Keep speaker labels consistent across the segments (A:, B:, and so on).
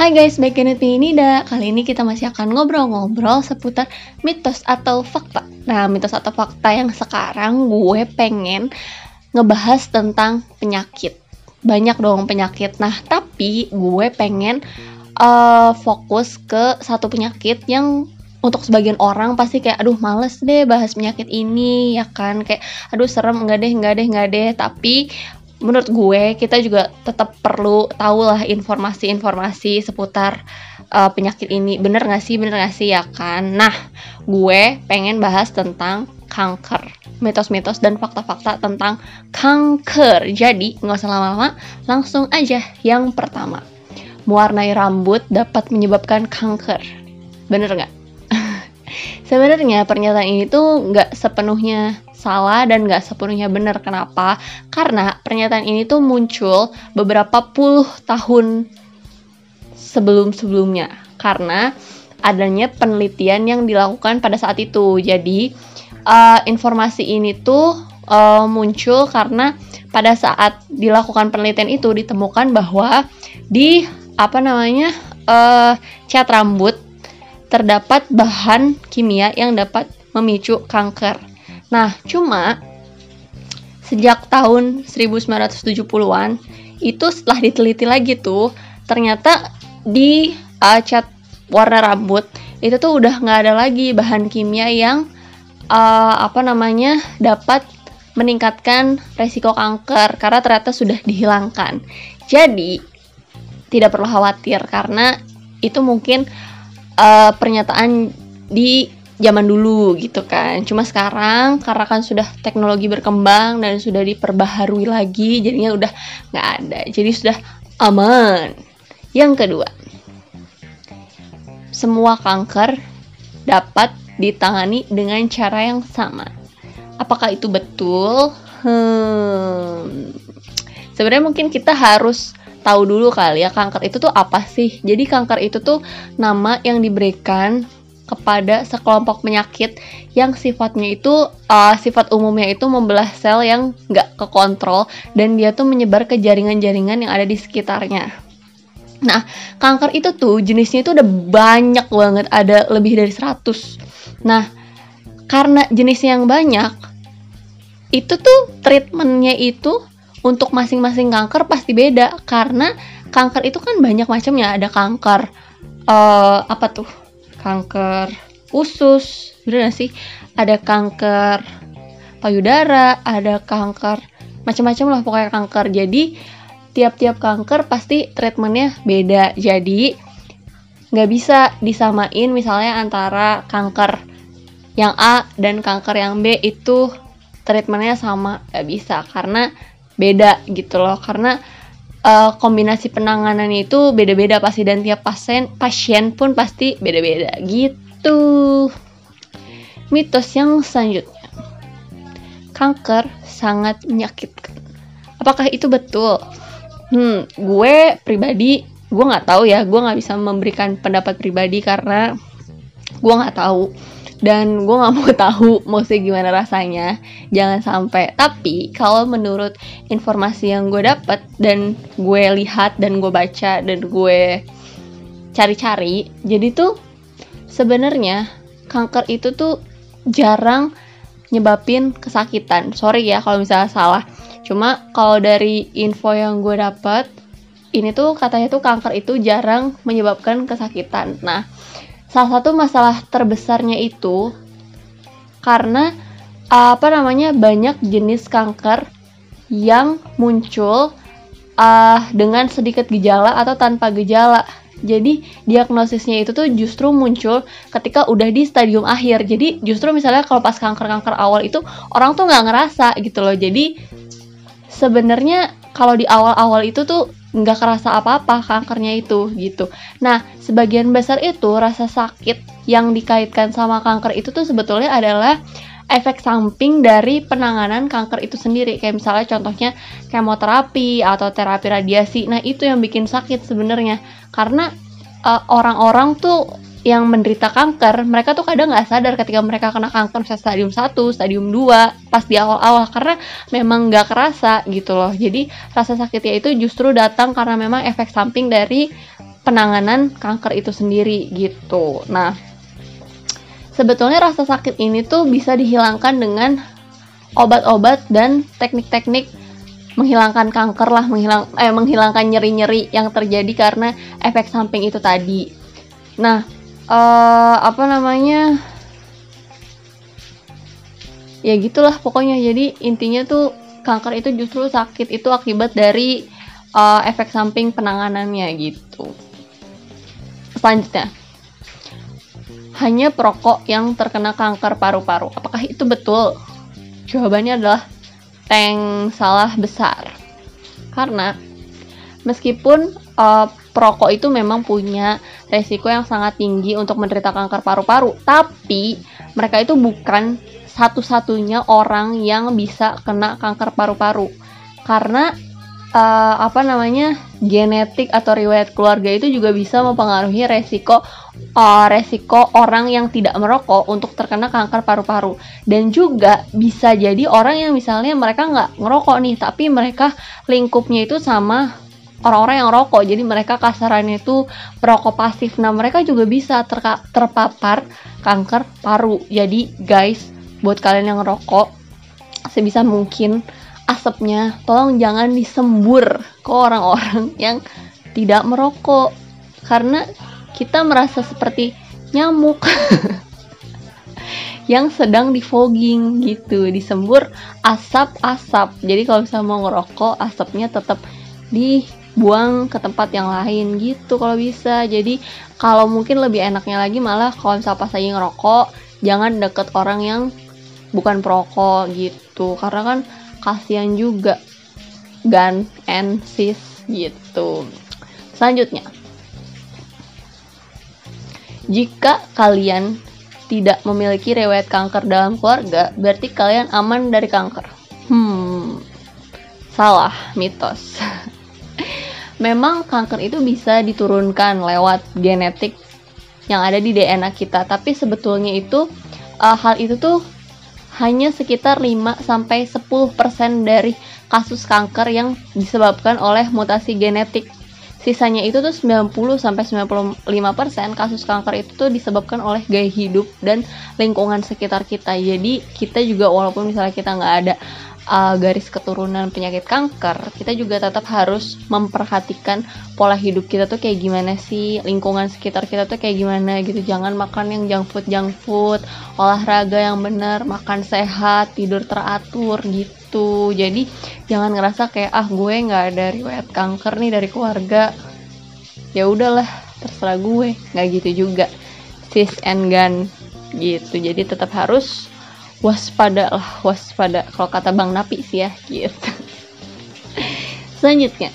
A: Hai guys, back in with me Nida. Kali ini kita masih akan ngobrol-ngobrol seputar mitos atau fakta. Nah, mitos atau fakta yang sekarang gue pengen ngebahas tentang penyakit. Banyak dong penyakit. Nah, tapi gue pengen uh, fokus ke satu penyakit yang untuk sebagian orang pasti kayak aduh males deh bahas penyakit ini ya kan kayak aduh serem enggak deh enggak deh enggak deh tapi menurut gue kita juga tetap perlu tahu lah informasi-informasi seputar uh, penyakit ini. Bener gak sih? Bener gak sih? Ya kan? Nah gue pengen bahas tentang kanker. Mitos-mitos dan fakta-fakta tentang kanker. Jadi nggak usah lama-lama langsung aja yang pertama. Mewarnai rambut dapat menyebabkan kanker. Bener nggak? Sebenarnya pernyataan ini tuh nggak sepenuhnya salah dan nggak sepenuhnya benar. Kenapa? Karena pernyataan ini tuh muncul beberapa puluh tahun sebelum-sebelumnya. Karena adanya penelitian yang dilakukan pada saat itu. Jadi uh, informasi ini tuh uh, muncul karena pada saat dilakukan penelitian itu ditemukan bahwa di apa namanya uh, cat rambut terdapat bahan kimia yang dapat memicu kanker. Nah, cuma sejak tahun 1970-an itu setelah diteliti lagi tuh ternyata di uh, cat warna rambut itu tuh udah nggak ada lagi bahan kimia yang uh, apa namanya dapat meningkatkan resiko kanker karena ternyata sudah dihilangkan. Jadi tidak perlu khawatir karena itu mungkin uh, pernyataan di zaman dulu gitu kan. Cuma sekarang karena kan sudah teknologi berkembang dan sudah diperbaharui lagi, jadinya udah nggak ada. Jadi sudah aman. Yang kedua, semua kanker dapat ditangani dengan cara yang sama. Apakah itu betul? Hmm. Sebenarnya mungkin kita harus tahu dulu kali ya kanker itu tuh apa sih. Jadi kanker itu tuh nama yang diberikan kepada sekelompok penyakit yang sifatnya itu uh, sifat umumnya itu membelah sel yang nggak kekontrol dan dia tuh menyebar ke jaringan-jaringan yang ada di sekitarnya. Nah, kanker itu tuh jenisnya itu udah banyak banget, ada lebih dari 100. Nah, karena jenisnya yang banyak, itu tuh treatmentnya itu untuk masing-masing kanker pasti beda karena kanker itu kan banyak macamnya ada kanker uh, apa tuh kanker usus bener gak sih? Ada kanker payudara ada kanker macam-macam lah pokoknya kanker. Jadi tiap-tiap kanker pasti treatmentnya beda. Jadi nggak bisa disamain misalnya antara kanker yang A dan kanker yang B itu treatmentnya sama. Nggak bisa karena beda gitu loh. Karena uh, kombinasi penanganannya itu beda-beda pasti dan tiap pasien pasien pun pasti beda-beda gitu. Mitos yang selanjutnya. Kanker sangat menyakitkan. Apakah itu betul? Hmm gue pribadi gue nggak tahu ya. Gue nggak bisa memberikan pendapat pribadi karena gue nggak tahu dan gue nggak mau tahu mesti gimana rasanya. Jangan sampai. Tapi kalau menurut informasi yang gue dapat dan gue lihat dan gue baca dan gue cari-cari jadi tuh sebenarnya kanker itu tuh jarang nyebabin kesakitan. Sorry ya kalau misalnya salah. Cuma kalau dari info yang gue dapat ini tuh katanya tuh kanker itu jarang menyebabkan kesakitan. Nah salah satu masalah terbesarnya itu karena apa namanya banyak jenis kanker yang muncul uh, dengan sedikit gejala atau tanpa gejala. Jadi diagnosisnya itu tuh justru muncul ketika udah di stadium akhir. Jadi justru misalnya kalau pas kanker-kanker awal itu orang tuh nggak ngerasa gitu loh. Jadi sebenarnya kalau di awal-awal itu tuh nggak kerasa apa-apa kankernya itu gitu. Nah, sebagian besar itu rasa sakit yang dikaitkan sama kanker itu tuh sebetulnya adalah efek samping dari penanganan kanker itu sendiri. Kayak misalnya contohnya kemoterapi atau terapi radiasi. Nah, itu yang bikin sakit sebenarnya. Karena eh, orang-orang uh, tuh yang menderita kanker, mereka tuh kadang nggak sadar ketika mereka kena kanker misalnya stadium 1, stadium 2, pas di awal-awal karena memang nggak kerasa gitu loh. Jadi rasa sakitnya itu justru datang karena memang efek samping dari penanganan kanker itu sendiri gitu. Nah, sebetulnya rasa sakit ini tuh bisa dihilangkan dengan obat-obat dan teknik-teknik menghilangkan kanker lah, menghilang eh menghilangkan nyeri-nyeri yang terjadi karena efek samping itu tadi. Nah, uh, apa namanya? Ya gitulah pokoknya. Jadi intinya tuh kanker itu justru sakit itu akibat dari uh, efek samping penanganannya gitu. Selanjutnya, hanya perokok yang terkena kanker paru-paru. Apakah itu betul? Jawabannya adalah tank salah besar. Karena meskipun uh, perokok itu memang punya resiko yang sangat tinggi untuk menderita kanker paru-paru, tapi mereka itu bukan satu-satunya orang yang bisa kena kanker paru-paru. Karena uh, apa namanya genetik atau riwayat keluarga itu juga bisa mempengaruhi resiko uh, resiko orang yang tidak merokok untuk terkena kanker paru-paru dan juga bisa jadi orang yang misalnya mereka nggak ngerokok nih tapi mereka lingkupnya itu sama orang-orang yang rokok. Jadi mereka kasarannya itu perokok pasif. Nah mereka juga bisa terpapar kanker paru. Jadi guys buat kalian yang ngerokok sebisa mungkin asapnya tolong jangan disembur ke orang-orang yang tidak merokok. Karena kita merasa seperti nyamuk yang sedang di fogging gitu. Disembur asap-asap. Jadi kalau misalnya mau ngerokok asapnya tetap dibuang ke tempat yang lain gitu kalau bisa. Jadi kalau mungkin lebih enaknya lagi malah kalau misalnya pas lagi ngerokok jangan deket orang yang bukan perokok gitu. Karena kan kasihan juga. Gun and Sis gitu. Selanjutnya. Jika kalian tidak memiliki riwayat kanker dalam keluarga, berarti kalian aman dari kanker. Hmm, salah, mitos. Memang kanker itu bisa diturunkan lewat genetik yang ada di DNA kita, tapi sebetulnya itu uh, hal itu tuh hanya sekitar 5 sampai 10% dari kasus kanker yang disebabkan oleh mutasi genetik. Sisanya itu tuh 90 sampai 95% kasus kanker itu tuh disebabkan oleh gaya hidup dan lingkungan sekitar kita. Jadi kita juga walaupun misalnya kita nggak ada uh, garis keturunan penyakit kanker, kita juga tetap harus memperhatikan pola hidup kita tuh kayak gimana sih, lingkungan sekitar kita tuh kayak gimana gitu. Jangan makan yang junk food, junk food, olahraga yang benar, makan sehat, tidur teratur gitu. Jadi jangan ngerasa kayak ah gue nggak ada riwayat kanker nih dari keluarga. Ya udahlah, terserah gue, nggak gitu juga. Sis and gun gitu. Jadi tetap harus waspada lah waspada. Kalau kata Bang Napi sih ya gitu. Selanjutnya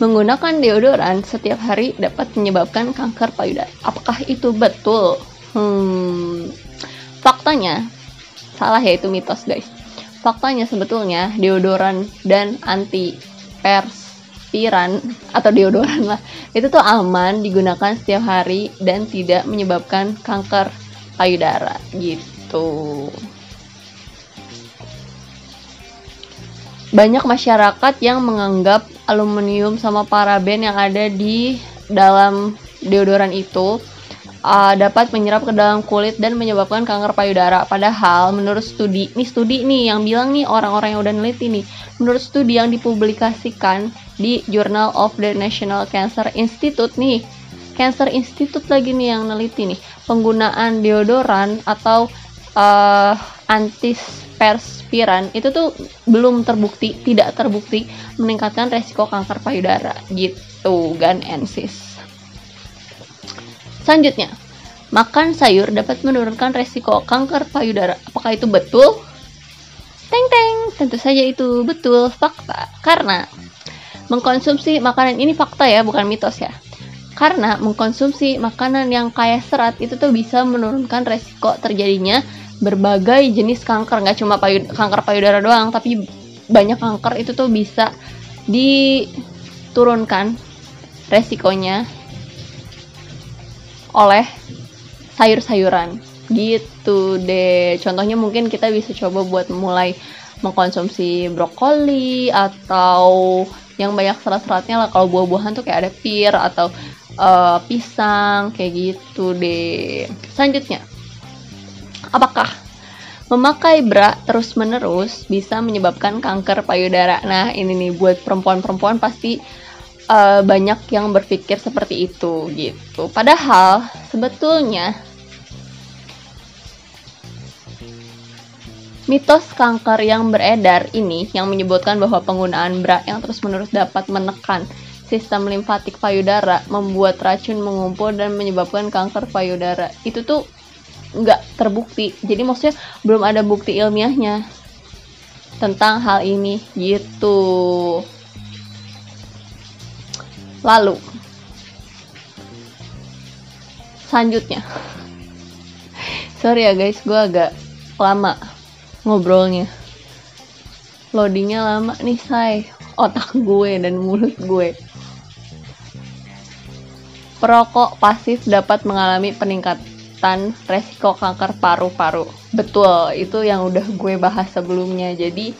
A: menggunakan deodoran setiap hari dapat menyebabkan kanker payudara. Apakah itu betul? Hmm faktanya salah ya itu mitos guys. Faktanya sebetulnya deodoran dan anti perspiran atau deodoran lah itu tuh aman digunakan setiap hari dan tidak menyebabkan kanker payudara gitu gitu. Banyak masyarakat yang menganggap aluminium sama paraben yang ada di dalam deodoran itu uh, dapat menyerap ke dalam kulit dan menyebabkan kanker payudara. Padahal menurut studi, nih studi nih yang bilang nih orang-orang yang udah neliti nih, menurut studi yang dipublikasikan di Journal of the National Cancer Institute nih, Cancer Institute lagi nih yang neliti nih, penggunaan deodoran atau uh, antiperspiran itu tuh belum terbukti, tidak terbukti meningkatkan resiko kanker payudara gitu, gan ensis. Selanjutnya, makan sayur dapat menurunkan resiko kanker payudara. Apakah itu betul? Teng teng, tentu saja itu betul fakta. Karena mengkonsumsi makanan ini fakta ya, bukan mitos ya. Karena mengkonsumsi makanan yang kaya serat itu tuh bisa menurunkan resiko terjadinya berbagai jenis kanker. Nggak cuma payu, kanker payudara doang tapi banyak kanker itu tuh bisa diturunkan resikonya oleh sayur-sayuran. Gitu deh. Contohnya mungkin kita bisa coba buat mulai mengkonsumsi brokoli atau yang banyak serat-seratnya lah. Kalau buah-buahan tuh kayak ada pir atau uh, pisang kayak gitu deh. Selanjutnya apakah memakai bra terus-menerus bisa menyebabkan kanker payudara? Nah ini nih buat perempuan-perempuan pasti uh, banyak yang berpikir seperti itu gitu. Padahal sebetulnya Mitos kanker yang beredar ini yang menyebutkan bahwa penggunaan bra yang terus-menerus dapat menekan sistem limfatik payudara, membuat racun mengumpul dan menyebabkan kanker payudara. Itu tuh nggak terbukti. Jadi maksudnya belum ada bukti ilmiahnya tentang hal ini gitu. Lalu selanjutnya, sorry ya guys, gue agak lama ngobrolnya loadingnya lama nih say otak gue dan mulut gue perokok pasif dapat mengalami peningkatan resiko kanker paru-paru. Betul itu yang udah gue bahas sebelumnya. Jadi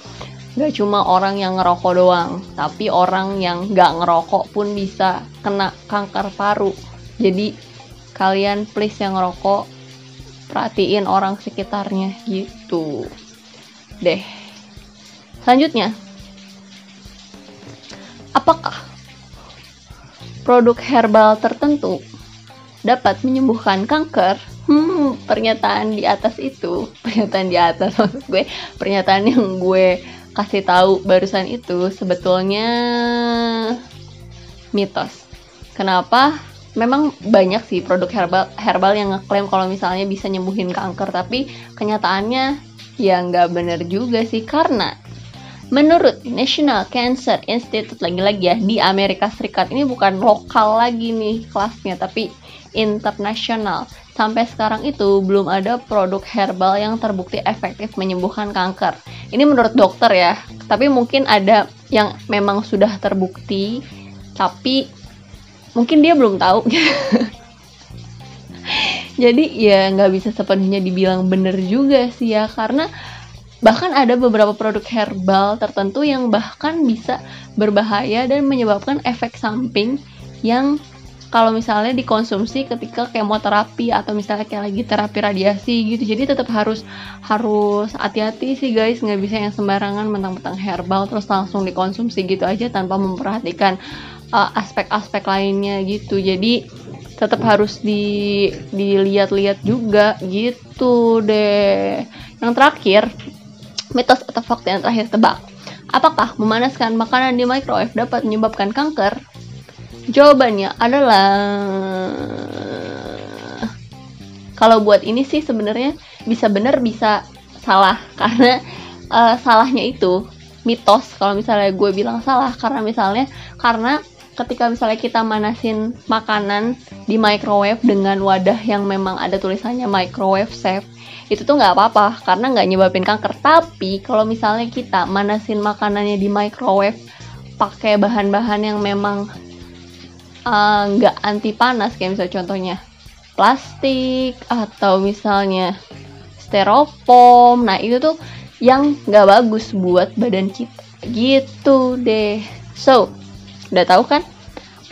A: gak cuma orang yang ngerokok doang tapi orang yang gak ngerokok pun bisa kena kanker paru. Jadi kalian please yang ngerokok perhatiin orang sekitarnya gitu. Deh. Selanjutnya, apakah produk herbal tertentu dapat menyembuhkan kanker? Hmm, pernyataan di atas itu, pernyataan di atas maksud gue, pernyataan yang gue kasih tahu barusan itu sebetulnya mitos. Kenapa? Memang banyak sih produk herbal herbal yang ngeklaim kalau misalnya bisa nyembuhin kanker, tapi kenyataannya ya nggak bener juga sih karena Menurut National Cancer Institute lagi-lagi ya di Amerika Serikat ini bukan lokal lagi nih kelasnya tapi internasional. Sampai sekarang itu belum ada produk herbal yang terbukti efektif menyembuhkan kanker. Ini menurut dokter ya, tapi mungkin ada yang memang sudah terbukti tapi mungkin dia belum tahu. jadi ya nggak bisa sepenuhnya dibilang bener juga sih ya karena bahkan ada beberapa produk herbal tertentu yang bahkan bisa berbahaya dan menyebabkan efek samping yang kalau misalnya dikonsumsi ketika kemoterapi atau misalnya kayak lagi terapi radiasi gitu. Jadi tetap harus harus hati-hati sih guys. Nggak bisa yang sembarangan mentang-mentang herbal terus langsung dikonsumsi gitu aja tanpa memperhatikan uh, aspek-aspek uh, lainnya gitu. Jadi tetap harus di dilihat-lihat juga gitu deh. Yang terakhir, mitos atau fakta yang terakhir tebak. Apakah memanaskan makanan di microwave dapat menyebabkan kanker? Jawabannya adalah kalau buat ini sih sebenarnya bisa benar bisa salah karena uh, salahnya itu mitos kalau misalnya gue bilang salah karena misalnya karena ketika misalnya kita manasin makanan di microwave dengan wadah yang memang ada tulisannya microwave safe itu tuh nggak apa-apa karena nggak nyebabin kanker. Tapi kalau misalnya kita manasin makanannya di microwave pakai bahan-bahan yang memang uh, nggak uh, anti panas kayak misalnya contohnya plastik atau misalnya styrofoam nah itu tuh yang nggak bagus buat badan kita. Gitu deh. So Udah tahu kan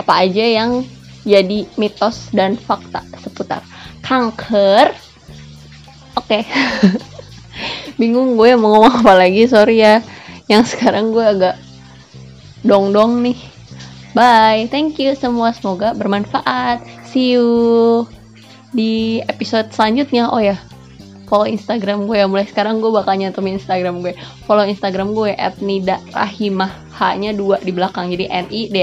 A: apa aja yang jadi mitos dan fakta seputar kanker? Oke. Okay. Bingung gue mau ngomong apa lagi, sorry ya. Yang sekarang gue agak dong-dong nih. Bye. Thank you semua. Semoga bermanfaat. See you di episode selanjutnya. Oh ya, follow Instagram gue ya mulai sekarang gue bakal nyantumin Instagram gue follow Instagram gue at Nida Rahimah H-nya dua di belakang. Jadi N I D